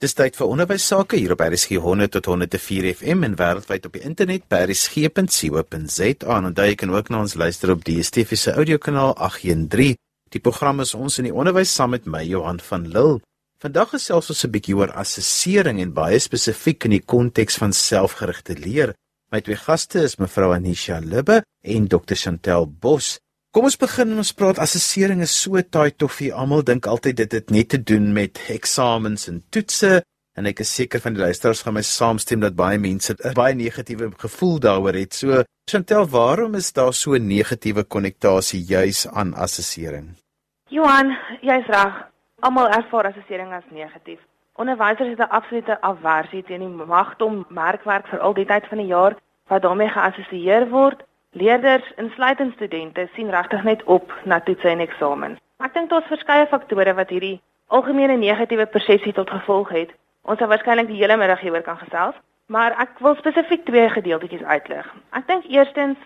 Dis tyd vir onderwys sake hier op RSG 100 tot 104 FM en wêreldwyd op die internet by rsg.co.za. Onthou jy kan ook na ons luister op die DSTV se audiokanaal 813. Die program is ons in die onderwys saam met my Johan van Lille. Vandag gesels ons 'n bietjie oor assessering en baie spesifiek in die konteks van selfgerigte leer. My twee gaste is mevrou Anisha Libbe en Dr Chantel Bos. Kom ons begin ons praat assessering is so taai toffie. Almal dink altyd dit het net te doen met eksamens en toetse en ek is seker van die luisteraars gaan my saamstem dat baie mense 'n baie negatiewe gevoel daaroor het. So Chantel, waarom is daar so 'n negatiewe konnektasie juis aan assessering? Johan, jy's reg. Almal ervaar assessering as negatief. Onderwysers het 'n absolute aversie teen die magdom merkwerk vir al die tyd van die jaar wat daarmee geassosieer word Leerders, insluitend studente, sien regtig net op na toetse en eksamens. Ek dink daar's verskeie faktore wat hierdie algemene negatiewe persepsie tot gevolg het. Ons sal waarskynlik die hele middag hieroor kan gesels, maar ek wil spesifiek twee gedeeltetjies uitlig. Ek dink eerstens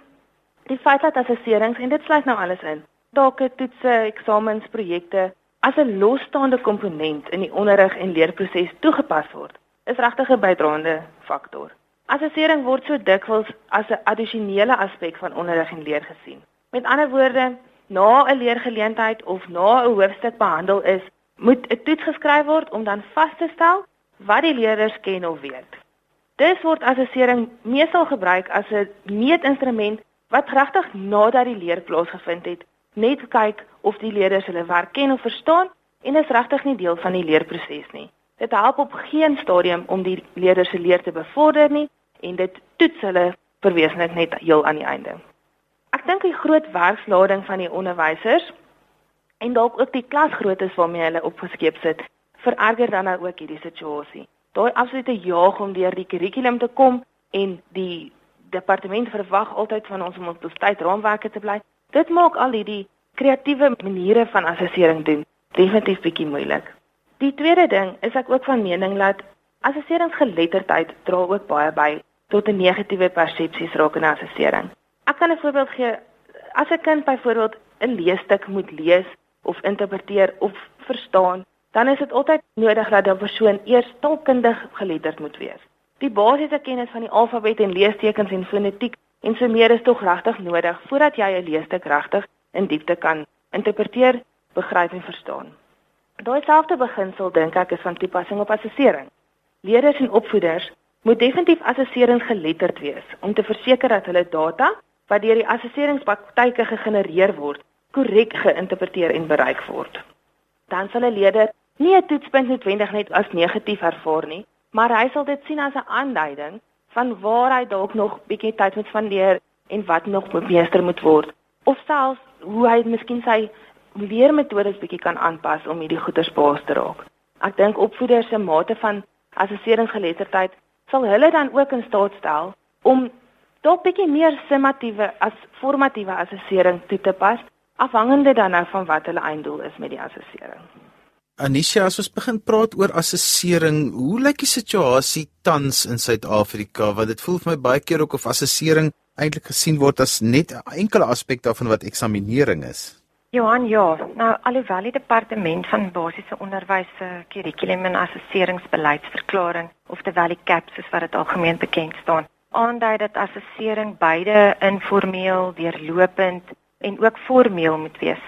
die feit dat assesserings en dit sluit nou alles in, dalk toetse, eksamens, projekte as 'n losstaande komponent in die onderrig en leerproses toegepas word, is regtig 'n bydraende faktor. Assessering word so dikwels as 'n addisionele aspek van onderrig en leer gesien. Met ander woorde, na 'n leergeleentheid of na 'n hoofstuk behandel is, moet 'n toets geskryf word om dan vas te stel wat die leerders ken of weet. Dis word assessering meestal gebruik as 'n meetinstrument wat regtig nadat die leer plaasgevind het, net kyk of die leerders hulle werk ken of verstaan en is regtig nie deel van die leerproses nie. Dit help op geen stadium om die leerders se leer te bevorder nie en dit toets hulle verwesenlik net heel aan die einde. Ek dink die groot werkslading van die onderwysers en dalk ook die klasgroottes waarmee hulle opgeskep sit, vererger dan nou ook hierdie situasie. Daai absolute jaag om deur die kurrikulum te kom en die departement verwag altyd van ons om op tyd raamwerke te bly. Dit maak al hierdie kreatiewe maniere van assessering doen definitief bietjie moeilik. Die tweede ding is ek ook van mening dat assesseringsgeletterdheid dra ook baie by tot 'n negatiewe persepsies rakende assessering. Ek kan 'n voorbeeld gee. As 'n kind byvoorbeeld 'n leesstuk moet lees of interpreteer of verstaan, dan is dit altyd nodig dat 'n persoon eers taalkundig geletterd moet wees. Die basiese kennis van die alfabet en leestekens en fonetiek en so meer is tog regtig nodig voordat jy 'n leesstuk regtig in diepte kan interpreteer, begryp en verstaan. Daai selfde beginsel dink ek is van toepassing op assessering. Leerders en opvoeders moet definitief assesseringsgeletterd wees om te verseker dat hulle data wat deur die assesseringspraktyke gegenereer word, korrek geïnterpreteer en bereik word. Dan sal 'n leerder nie 'n toetspunt noodwendig net as negatief ervaar nie, maar hy sal dit sien as 'n aanduiding van waar hy dalk nog bietjie tyd moet spandeer en wat nog beter moet word of selfs hoe hy miskien sy leermetodes bietjie kan aanpas om hierdie goeters baas te raak. Ek dink opvoeders se mate van assesseringsgeletterdheid sal hulle dan ook in staat stel om dalk bietjie meer summatiewe as formatiewe assessering toe te pas afhangende dan nou van wat hulle einddoel is met die assessering. Anisha, as ons begin praat oor assessering, hoe lyk die situasie tans in Suid-Afrika? Want dit voel vir my baie keer ook of assessering eintlik gesien word as net 'n enkele aspek daarvan wat eksaminering is. Johan, ja. Nou alhoewel die departement van basiese onderwys se kurrikulum en assesseringsbeleidsverklaring of terwyl die CAPS soos wat dit algemeen bekend staan, aandui dat assessering beide informeel, deurlopend en ook formeel moet wees.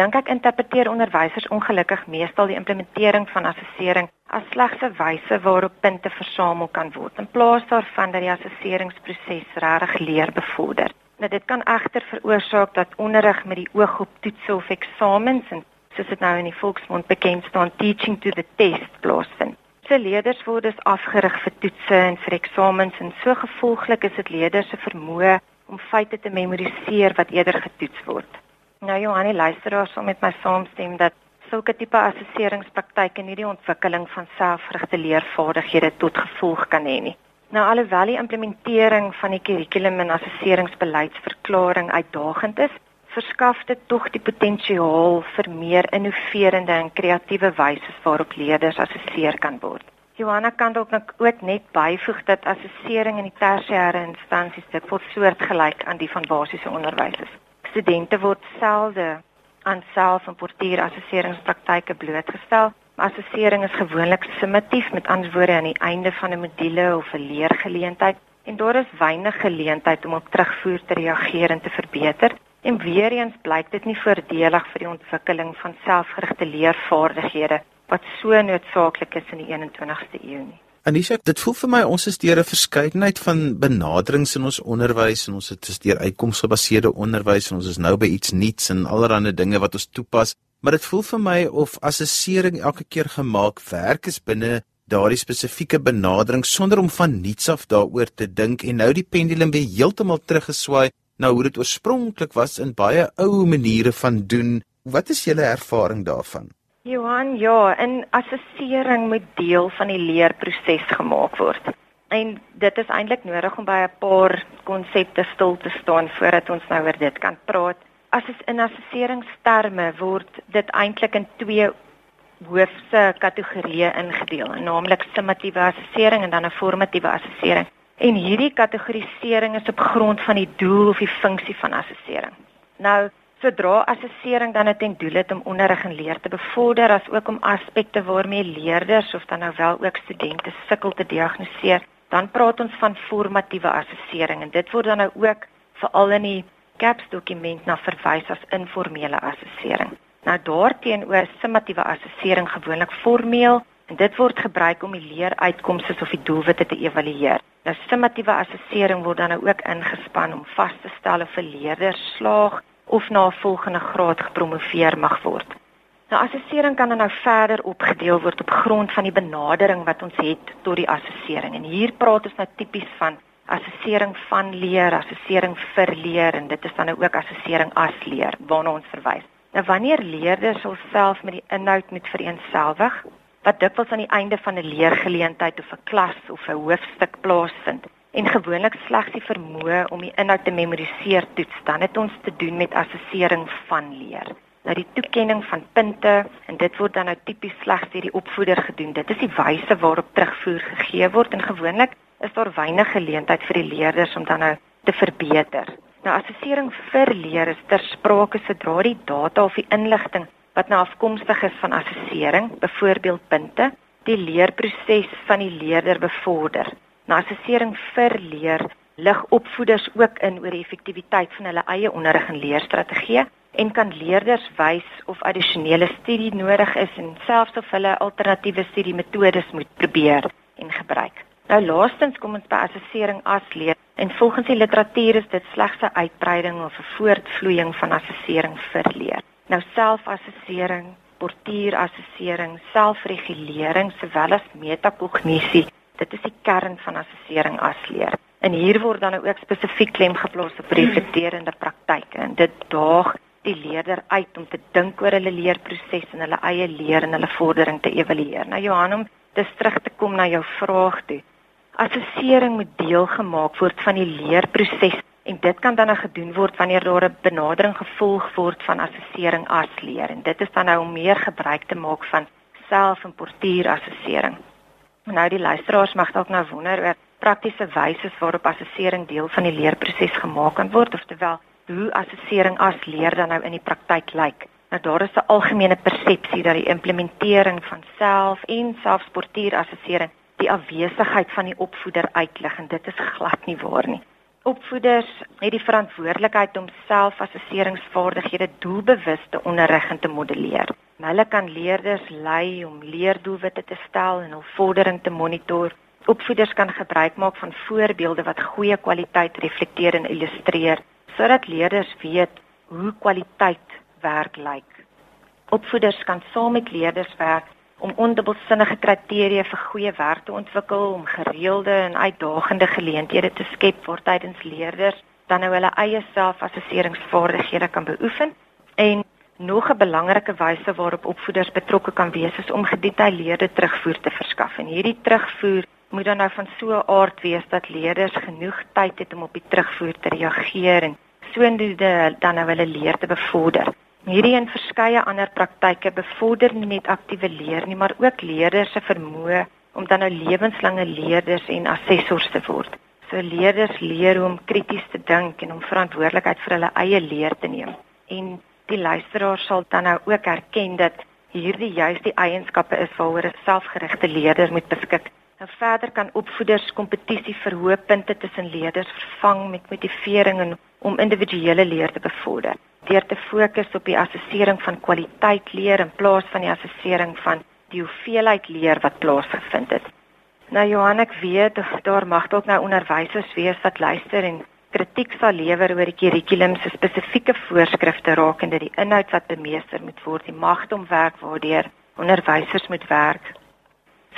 Dink ek interpreteer onderwysers ongelukkig meestal die implementering van assessering as slegs 'n wyse waarop punte versamel kan word in plaas daarvan dat die assesseringsproses regtig leer bevorder. Nou dit kan egter veroorsaak dat onderrig met die oog op toetse of eksamens en soos dit nou in die volksmond bekend staan teaching to the test plaasvind. Se leerders word dus afgerig vir toetse en vir eksamens en so gevolglik is dit leerders se vermoë om feite te memoriseer wat eerder getoets word. Nou Johanie luisteraars sal met my saamstem dat sulke tipe assesseringspraktyke nie die ontwikkeling van selfgerigte leervaardighede tot gevolg kan hê nie. Nou alhoewel die implementering van die kurrikulum en assesseringsbeleidsverklaring uitdagend is, verskaf dit tog die potensiaal vir meer innoverende en kreatiewe wyse waarop leerders assesseer kan word. Johanna kan dalk ook net byvoeg dat assessering in die tersiêre instansies dikwels soortgelyk aan die van basiese onderwys is. Studente word selde aan self- en portierassesseringspraktyke blootgestel Assessering is gewoonlik summatief met antwoorde aan die einde van 'n module of 'n leergeleentheid en daar is weinig geleentheid om op terugvoer te reageer en te verbeter. En weer eens blyk dit nie voordelig vir die ontwikkeling van selfgerigte leervaardighede wat so noodsaaklik is in die 21ste eeu nie. Anisha, dit voel vir my ons is deur 'n verskeidenheid van benaderings in ons onderwys en ons het deur uitkomsgebaseerde onderwys en ons is nou by iets nuuts en allerlei dinge wat ons toepas, maar dit voel vir my of assessering elke keer gemaak werk is binne daardie spesifieke benadering sonder om van niets af daaroor te dink en nou die pendulum weer heeltemal teruggeswaai na hoe dit oorspronklik was in baie ou maniere van doen. Wat is julle ervaring daarvan? Johan, ja, en assessering moet deel van die leerproses gemaak word. En dit is eintlik nodig om by 'n paar konsepte stil te staan voordat ons nou oor dit kan praat. As is in assesseringsterme word dit eintlik in twee hoofse kategorieë ingedeel, naamlik summatiewe assessering en dan 'n formatiewe assessering. En hierdie kategorisering is op grond van die doel of die funksie van assessering. Nou, sodra assessering dan 'n ten doel het om onderrig en leer te bevorder as ook om aspekte waarmee leerders of dan nou wel ook studente sukkel te diagnoseer, dan praat ons van formatiewe assessering en dit word dan nou ook veral in die CAPS dokument na verwys as informele assessering. Nou daarteenoor summatiewe assessering gewoonlik formeel en dit word gebruik om die leeruitkomste of die doelwitte te evalueer. Nou summatiewe assessering word dan nou ook ingespan om vas te stel of 'n leerder slaag of na 'n volgende graad gepromoveer mag word. Nou assessering kan dan nou verder opgedeel word op grond van die benadering wat ons het tot die assessering. En hier praat ons nou tipies van assessering van leer, assessering vir leer en dit is dan ook assessering as leer waarna ons verwys. Nou wanneer leerders self met die inhoud moet vereenselwig, wat dikwels aan die einde van 'n leergeleentheid of 'n klas of 'n hoofstuk plaasvind, en gewoonlik slegs die vermoë om die inhoud te memoriseer toets, dan het ons te doen met assessering van leer. Nou die toekenning van punte en dit word dan nou tipies slegs deur die opvoeder gedoen. Dit is die wyse waarop terugvoer gegee word en gewoonlik is daar weinig geleentheid vir die leerders om dan nou te verbeter. Nou assessering vir leer is ter sprake sodra die data of die inligting wat nou afkomstig is van assessering, byvoorbeeld punte, die leerproses van die leerder bevorder. Na assessering vir leer lig opvoeders ook in oor die effektiwiteit van hulle eie onderrig en leerstrategie en kan leerders wys of addisionele studie nodig is en selfs of hulle alternatiewe studiemetodes moet probeer en gebruik. Nou laastens kom ons by assessering as leer en volgens die literatuur is dit slegs 'n uitbreiding of 'n voortvloeiing van assessering vir leer. Nou selfassessering, portuurassessering, selfregulering sowel as metakognisie Dit is die kern van assessering as leer. En hier word dan ook spesifiek klem geplaas op reflekterende praktyke en dit daag die leerder uit om te dink oor hulle leerproses en hulle eie leer en hulle vordering te evalueer. Nou Johan om dis terug te kom na jou vraag toe. Assessering moet deel gemaak word van die leerproses en dit kan dan nou gedoen word wanneer daar 'n benadering gevolg word van assessering as leer en dit is dan nou om meer gebruik te maak van self- en portuurassessering. Nou die luisteraars mag dalk nou wonder oor praktiese wyse waarop assessering deel van die leerproses gemaak kan word, oftewel hoe assessering as leer dan nou in die praktyk lyk. Nou daar is 'n algemene persepsie dat die implementering van self- en selfsportuurassessering die afwesigheid van die opvoeder uitlig en dit is glad nie waar nie. Opvoeders het die verantwoordelikheid om selfassesseringsvaardighede doelbewus te onderrig en te modelleer. Hulle kan leerders lei om leerdoelwitte te stel en hul vordering te monitor. Opvoeders kan gebruik maak van voorbeelde wat goeie kwaliteit reflekteer en illustreer sodat leerders weet hoe kwaliteit werk lyk. Opvoeders kan saam met leerders werk om ondubbelsinnige kriteria vir goeie werk te ontwikkel om gereelde en uitdagende geleenthede te skep waar tydens leerders dan nou hulle eie selfassesseringsvaardighede kan beoefen en Nog 'n belangrike wyse waarop opvoeders betrokke kan wees is om gedetailleerde terugvoer te verskaf. En hierdie terugvoer moet dan nou van so 'n aard wees dat leerders genoeg tyd het om op die terugvoer te reageer en sodoende dan nou hulle leer te bevorder. Hierdie en verskeie ander praktyke bevorder nie net aktiewe leer nie, maar ook leerders se vermoë om dan nou lewenslange leerders en assessors te word. So leerders leer hoe om krities te dink en om verantwoordelikheid vir hulle eie leer te neem. En die luisteraar sal dan nou ook erken dat hierdie juist die eienskappe is waaroor 'n selfgerigte leerder moet beskik. Nou verder kan opvoeders kompetisie vir hoë punte tussen leerders vervang met motivering en om individuele leer te bevorder. Deur te fokus op die assessering van kwaliteit leer in plaas van die assessering van die hoeveelheid leer wat plaasgevind het. Nou Johan, ek weet daar mag dalk nou onderwysers wees wat luister en kritiek sal lewer oor die kurrikulum se spesifieke voorskrifte rakende die inhoud wat bemeester moet word, die magtomwerk waardeur onderwysers moet werk,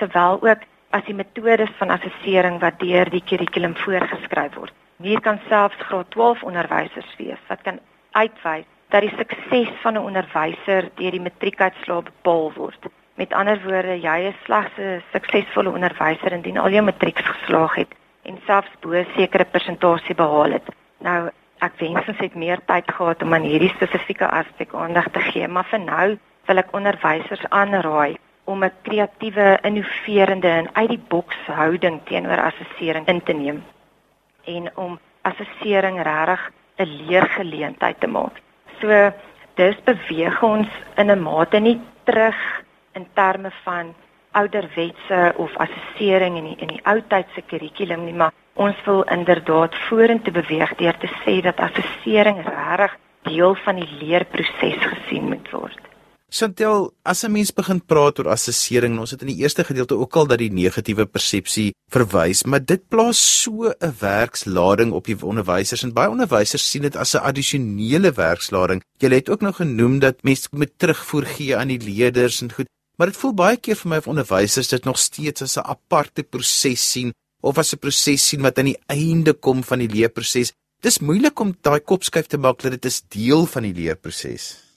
sowel ook as die metodes van assessering wat deur die kurrikulum voorgeskryf word. Hier kan selfs graad 12 onderwysers wees wat kan uitwys dat die sukses van 'n onderwyser deur die matriekuitslae bepaal word. Met ander woorde, jy is slegs 'n suksesvolle onderwyser indien al jou matriek geslaag het en selfs bo 'n sekere persentasie behaal het. Nou, ek wens ons het meer tyd gehad om aan hierdie spesifieke aspek aandag te gee, maar vir nou wil ek onderwysers aanraai om 'n kreatiewe, innoverende en uit die boks houding teenoor assessering in te neem en om assessering regtig 'n leergeleentheid te maak. So dis beweeg ons in 'n mate nie terug in terme van ouderwetse of assessering in die, in die ou tydse kurrikulum nie, maar ons wil inderdaad vorentoe beweeg deur te sê dat assessering regtig deel van die leerproses gesien moet word. Chantel, as 'n mens begin praat oor assessering, ons het in die eerste gedeelte ook al dat die negatiewe persepsie verwys, maar dit plaas so 'n werkslading op die onderwysers en baie onderwysers sien dit as 'n addisionele werkslading. Jy het ook nou genoem dat mense moet terugvoer gee aan die leerders en goed. Maar dit voel baie keer vir my of onderwysers dit nog steeds as 'n aparte proses sien of as 'n proses sien wat aan die einde kom van die leerproses. Dis moeilik om daai kopskuif te maak dat dit is deel van die leerproses.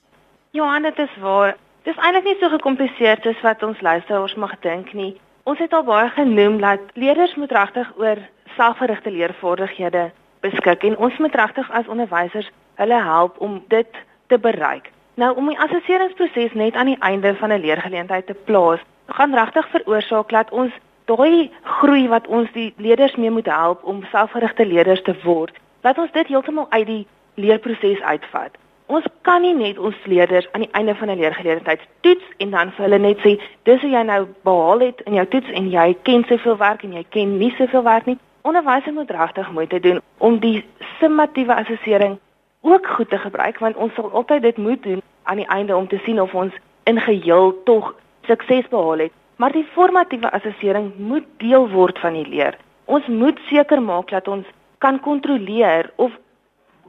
Johan, dit is waar. Dis eintlik nie so gekompliseerd as wat ons luisteraars mag dink nie. Ons het al baie genoem dat leerders moet regtig oor selfgerigte leervaardighede beskik en ons moet regtig as onderwysers hulle help om dit te bereik. Nou om die assesseringsproses net aan die einde van 'n leergeleentheid te plaas, gaan regtig veroorsaak dat ons daai groei wat ons die leerders mee moet help om selfgerigte leerders te word, dat ons dit heeltemal uit die leerproses uitvat. Ons kan nie net ons leerders aan die einde van 'n leergeleentheid toets en dan vir hulle net sê dis hoe jy nou behaal het in jou toets en jy ken soveel werk en jy ken nie soveel werk nie. Onderwysers moet regtig moeite doen om die summatiewe assessering ook goed te gebruik want ons sal altyd dit moet doen aan die einde om te sien of ons in geheel tog sukses behaal het. Maar die formatiewe assessering moet deel word van die leer. Ons moet seker maak dat ons kan kontroleer of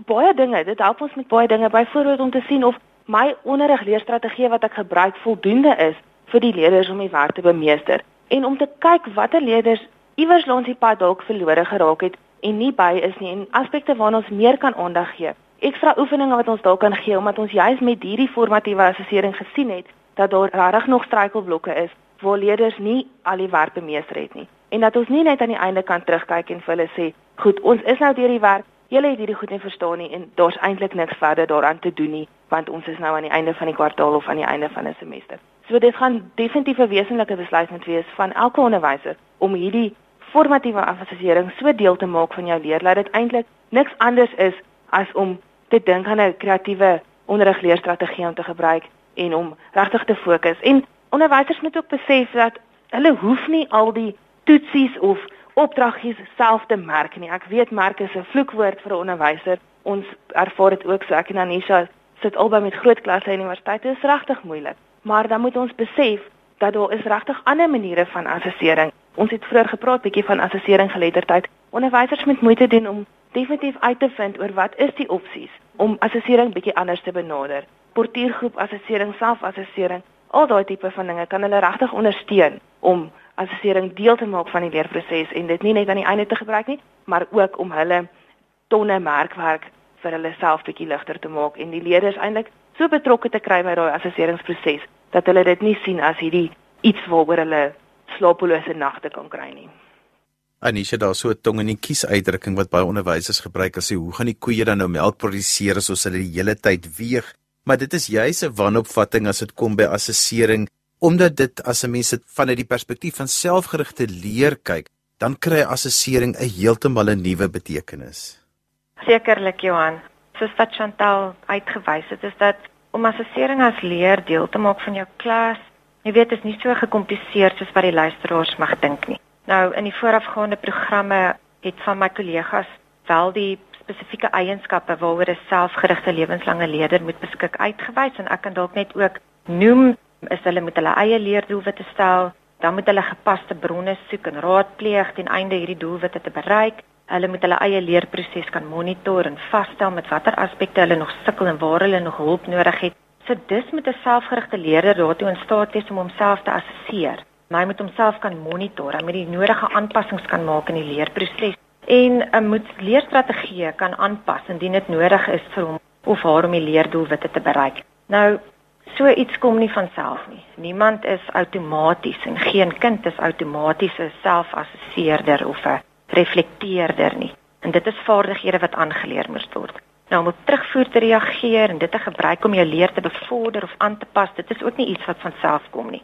baie dinge, dit help ons met baie dinge, byvoorbeeld om te sien of my onderrigleerstrategie wat ek gebruik voldoende is vir die leerders om die werk te bemeester en om te kyk watter leerders iewers langs die pad dalk verlore geraak het en nie by is nie en aspekte waarna ons meer kan aandag gee ekstra oefeninge wat ons dalk kan gee omdat ons juis met hierdie formatiewe assessering gesien het dat daar regtig nog struikelblokke is waar leerders nie al die werk bemeester het nie. En dat ons nie net aan die einde kan terugkyk en vir hulle sê, "Goed, ons is nou deur die werk. Julle het hierdie goed nie verstaan nie en daar's eintlik niks verder daaraan te doen nie, want ons is nou aan die einde van die kwartaal of aan die einde van 'n semester." So dit gaan definitief 'n wesenlike besluit moet wees van elke onderwyser om hierdie formatiewe assessering so deel te maak van jou leer dat dit eintlik niks anders is as om te dink aan 'n kreatiewe onderrigleerstrategie om te gebruik en om regtig te fokus. En onderwysers moet ook besef dat hulle hoef nie al die toetsies of opdraggies self te merk nie. Ek weet merk is 'n vloekwoord vir 'n onderwyser. Ons ervaar dit ook so ek en Anisha sit albei met groot klasse in universiteit. Dit is regtig moeilik. Maar dan moet ons besef dat daar is regtig ander maniere van assessering. Ons het vroeër gepraat bietjie van assessering geletterdheid. Onderwysers moet moeite doen om definitief uit te vind oor wat is die opsies om assessering bietjie anders te benader. Portiergroep assessering, selfassessering, al daai tipe van dinge kan hulle regtig ondersteun om assessering deel te maak van die leerproses en dit nie net aan die einde te gebruik nie, maar ook om hulle tonne merkwerk vir hulle self bietjie ligter te maak en die leerders eintlik so betrokke te kry by daai assesseringsproses dat hulle dit nie sien as hierdie iets waaroor hulle slapelose nagte kan kry nie. Anisha daar so 'n tong in die kies uitdrukking wat baie onderwysers gebruik as jy hoe gaan die koeie dan nou melk produseer as ons hulle die hele tyd weeg maar dit is juis 'n wanopvatting as dit kom by assessering omdat dit as 'n mens dit vanuit die perspektief van selfgerigte leer kyk dan kry assessering 'n heeltemal 'n nuwe betekenis Sekerlik Johan soos wat Chantal uitgewys het is dat om assessering as leer deel te maak van jou klas. Jy weet is nie so gekompliseer soos wat die luisteraars mag dink nie. Nou in die voorafgaande programme het van my kollegas wel die spesifieke eienskappe waaroor 'n selfgerigte lewenslange leerder moet beskik uitgewys en ek kan dalk net ook noem is hulle met hulle eie leerdoelwitte stel, dan moet hulle gepaste bronne soek en raadpleeg ten einde hierdie doelwitte te bereik. Hulle moet hulle eie leerproses kan monitor en vasstel met watter aspekte hulle nog sukkel en waar hulle nog hulp nodig het. So dis met 'n selfgerigte leerder daartoe in staat wees om homself te assesseer. Hy moet homself kan monitor, hy moet die nodige aanpassings kan maak in die leerproses en 'n moet leerstrategieë kan aanpas indien dit nodig is vir hom of haar om die leerdoelwitte te bereik. Nou so iets kom nie van self nie. Niemand is outomaties en geen kind is outomaties 'n selfassesseerder of 'n reflekteerder nie. En dit is vaardighede wat aangeleer moet word. Nou om op terugvoer te reageer en dit te gebruik om jou leer te bevorder of aan te pas, dit is ook nie iets wat van self kom nie.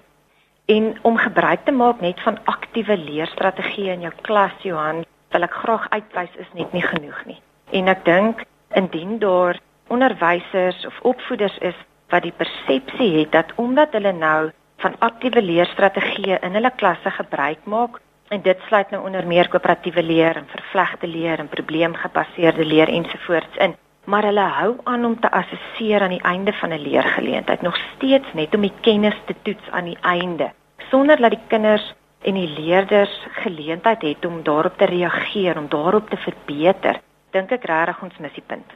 En om gebruik te maak net van aktiewe leerstrategieë in jou klas, Johan, wil ek graag uitwys is net nie genoeg nie. En ek dink indien daar onderwysers of opvoeders is wat die persepsie het dat omdat hulle nou van aktiewe leerstrategieë in hulle klasse gebruik maak, En dit sluit nou onder meer koöperatiewe leer en vervlegte leer en probleemgebaseerde leer ensovoorts in. Maar hulle hou aan om te assesseer aan die einde van 'n leergeleentheid, nog steeds net om die kennis te toets aan die einde, sonder dat die kinders en die leerders geleentheid het om daarop te reageer, om daarop te verbeter. Dink ek regtig ons mis die punt.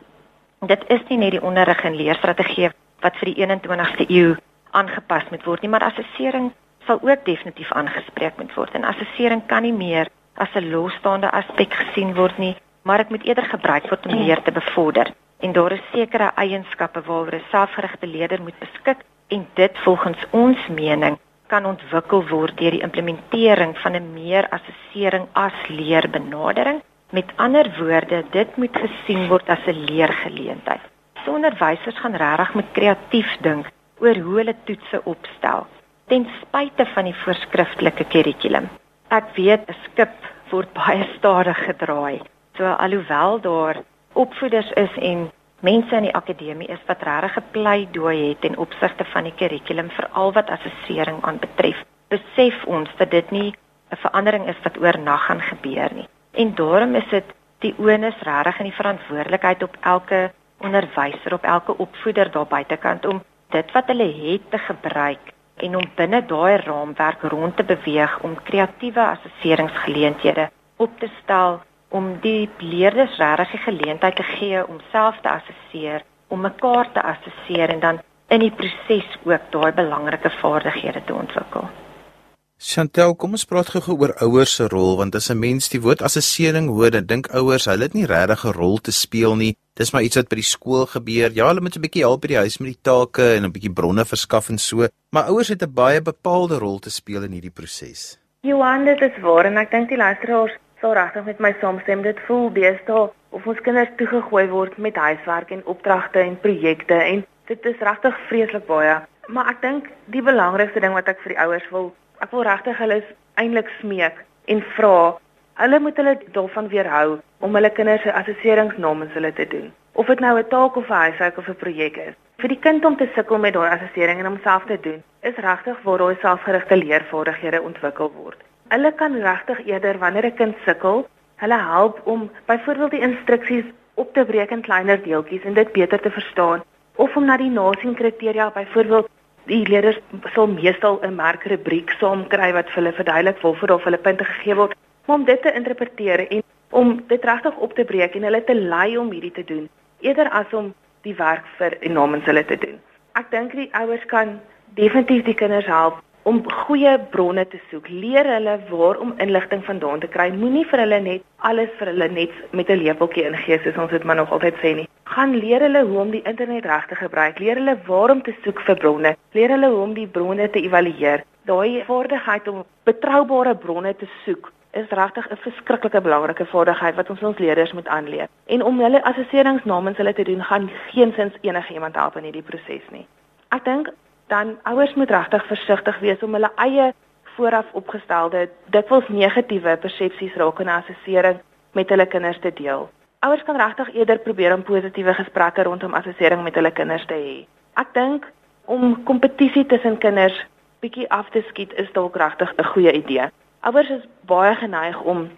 Dit is nie net die onderrig en leerstrategie wat vir die 21ste eeu aangepas moet word nie, maar assessering sal ook definitief aangespreek moet word. En assessering kan nie meer as 'n losstaande aspek gesien word nie, maar dit moet eerder gebruik word om leer te bevorder. En daar is sekere eienskappe waaroor 'n selfgerigte leerder moet beskik en dit volgens ons mening kan ontwikkel word deur die implementering van 'n meer assessering as leerbenadering. Met ander woorde, dit moet gesien word as 'n leergeleentheid. So onderwysers gaan regtig met kreatief dink oor hoe hulle toetse opstel ten spyte van die voorskriftelike kurrikulum. Ek weet 'n skip word baie stadig gedraai. So alhoewel daar opvoeders is en mense in die akademie is wat regtig gepleidooi het ten opsigte van die kurrikulum veral wat assessering aanbetref, besef ons dat dit nie 'n verandering is wat oornag gaan gebeur nie. En daarom is dit die onus regtig en die verantwoordelikheid op elke onderwyser, op elke opvoeder daar buitekant om dit wat hulle het te gebruik en om binne daai raamwerk rond te beweeg om kreatiewe assesseringsgeleenthede op te stel om die leerders regtig die geleentheid te gee om self te assesseer, om mekaar te assesseer en dan in die proses ook daai belangrike vaardighede te ontwikkel. Chantel, kom ons praat gou oor ouers se rol want as 'n mens die woord assessering hoor, dan dink ouers hulle het nie regtig 'n rol te speel nie. Dis maar iets wat by die skool gebeur. Ja, hulle moet 'n bietjie help by die huis met die take en 'n bietjie bronne verskaf en so, maar ouers het 'n baie bepaalde rol te speel in hierdie proses. Johan, dit is waar en ek dink die luisteraars sal regtig met my saamstem. Dit voel deesdae of ons kinders toegegooi word met huiswerk en opdragte en projekte en dit is regtig vreeslik baie. Maar ek dink die belangrikste ding wat ek vir die ouers wil Ek wil regtig hulle eintlik smeek en vra hulle moet hulle daarvan weerhou om hulle kinders se assesserings namens hulle te doen. Of dit nou 'n taak of 'n huiswerk of 'n projek is. Vir die kind om te sukkel met daai assessering en homself te doen, is regtig waar daai selfgerigte leervaardighede ontwikkel word. Hulle kan regtig eerder wanneer 'n kind sukkel, hulle help om byvoorbeeld die instruksies op te breek in kleiner deeltjies en dit beter te verstaan of om na die nasienkriteria byvoorbeeld die leerders sal meestal 'n merkrubriek saam kry wat vir hulle verduidelik waarvoor of hulle punte gegee word om dit te interpreteer en om dit regtig op te breek en hulle te lei om hierdie te doen eerder as om die werk vir en namens hulle te doen. Ek dink die ouers kan definitief die kinders help om goeie bronne te soek. Leer hulle waar om inligting vandaan te kry. Moenie vir hulle net alles vir hulle net met 'n lepeltjie ingee soos ons dit maar nog altyd sê nie. Gaan leer hulle hoe om die internet reg te gebruik. Leer hulle waar om te soek vir bronne. Leer hulle hoe om die bronne te evalueer. Daai vaardigheid om betroubare bronne te soek is regtig 'n verskriklike belangrike vaardigheid wat ons ons leerders moet aanleer. En om hulle assesserings namens hulle te doen, gaan geensins enige iemand help in hierdie proses nie. Ek dink dan ouers moet regtig versigtig wees om hulle eie vooraf opgestelde dikwels negatiewe persepsies rakende assessering met hulle kinders te deel. Ouers kan regtig eerder probeer om positiewe gesprekke rondom assessering met hulle kinders te hê. Ek dink om kompetisie tussen kinders bietjie af te skiet is dalk regtig 'n goeie idee. Ouers is baie geneig om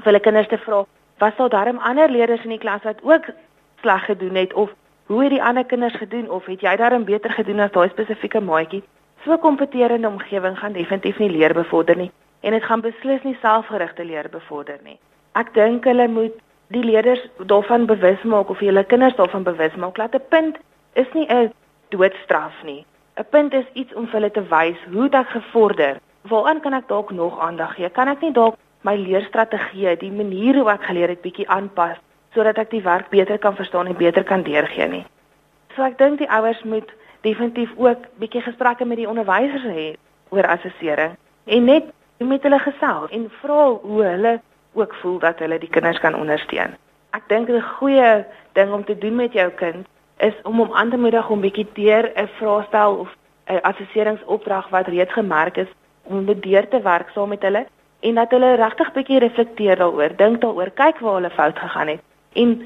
vir hulle kinders te vra, "Was daar darm ander leerders in die klas wat ook sleg gedoen het of hoe het die ander kinders gedoen of het jy darm beter gedoen as daai spesifieke maatjie?" So 'n kompeterende omgewing gaan definitief nie leer bevorder nie en dit gaan beslis nie selfgerigte leer bevorder nie. Ek dink hulle moet die leerders daarvan bewus maak of hulle kinders daarvan bewus maak dat 'n punt is nie 'n doodstraf nie. 'n Punt is iets om vir hulle te wys hoe dit gevorder. Waaraan kan ek dalk nog aandag gee? Kan ek nie dalk my leerstrategie, die manier hoe ek geleer het bietjie aanpas sodat ek die werk beter kan verstaan en beter kan deurgee nie. So ek dink die ouers moet definitief ook bietjie gesprekke met die onderwysers hê oor assessering en net met hulle gesels en vra hoe hulle ook voel dat hulle die kinders kan ondersteun. Ek dink 'n goeie ding om te doen met jou kind is om hom aan te moedig om bietjie deur 'n vraestel of 'n assesseringsopdrag wat reeds gemerk is dit deur te werk saam met hulle en dat hulle regtig bietjie reflekteer daaroor, dink daaroor, kyk waar hulle fout gegaan het en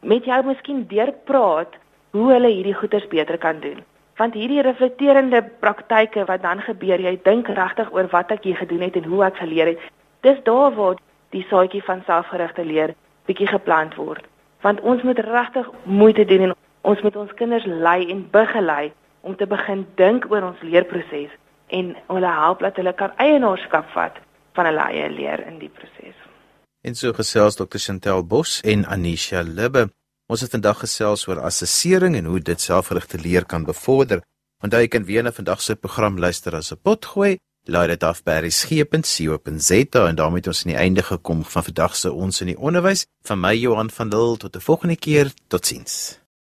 met jou miskien deurpraat hoe hulle hierdie goeders beter kan doen. Want hierdie reflekterende praktyke wat dan gebeur, jy dink regtig oor wat ek hier gedoen het en hoe ek geleer het. Dis daar waar die saadjie van selfgerigte leer bietjie geplant word. Want ons moet regtig moeite doen en ons moet ons kinders lei en begelei om te begin dink oor ons leerproses en hulle help dat hulle kan eienaarskap vat van hulle eie leer in die proses. En so gesels Dr. Chantel Bos en Anisha Libbe. Ons het vandag gesels oor assessering en hoe dit selfgerigte leer kan bevorder. Onthou jy kan weer na vandag se program luister as 'n potgooi laai dit af by resgep.co.za en daarmee het ons aan die einde gekom van vandag se ons in die onderwys van my Johan van Lille tot 'n volgende keer totsiens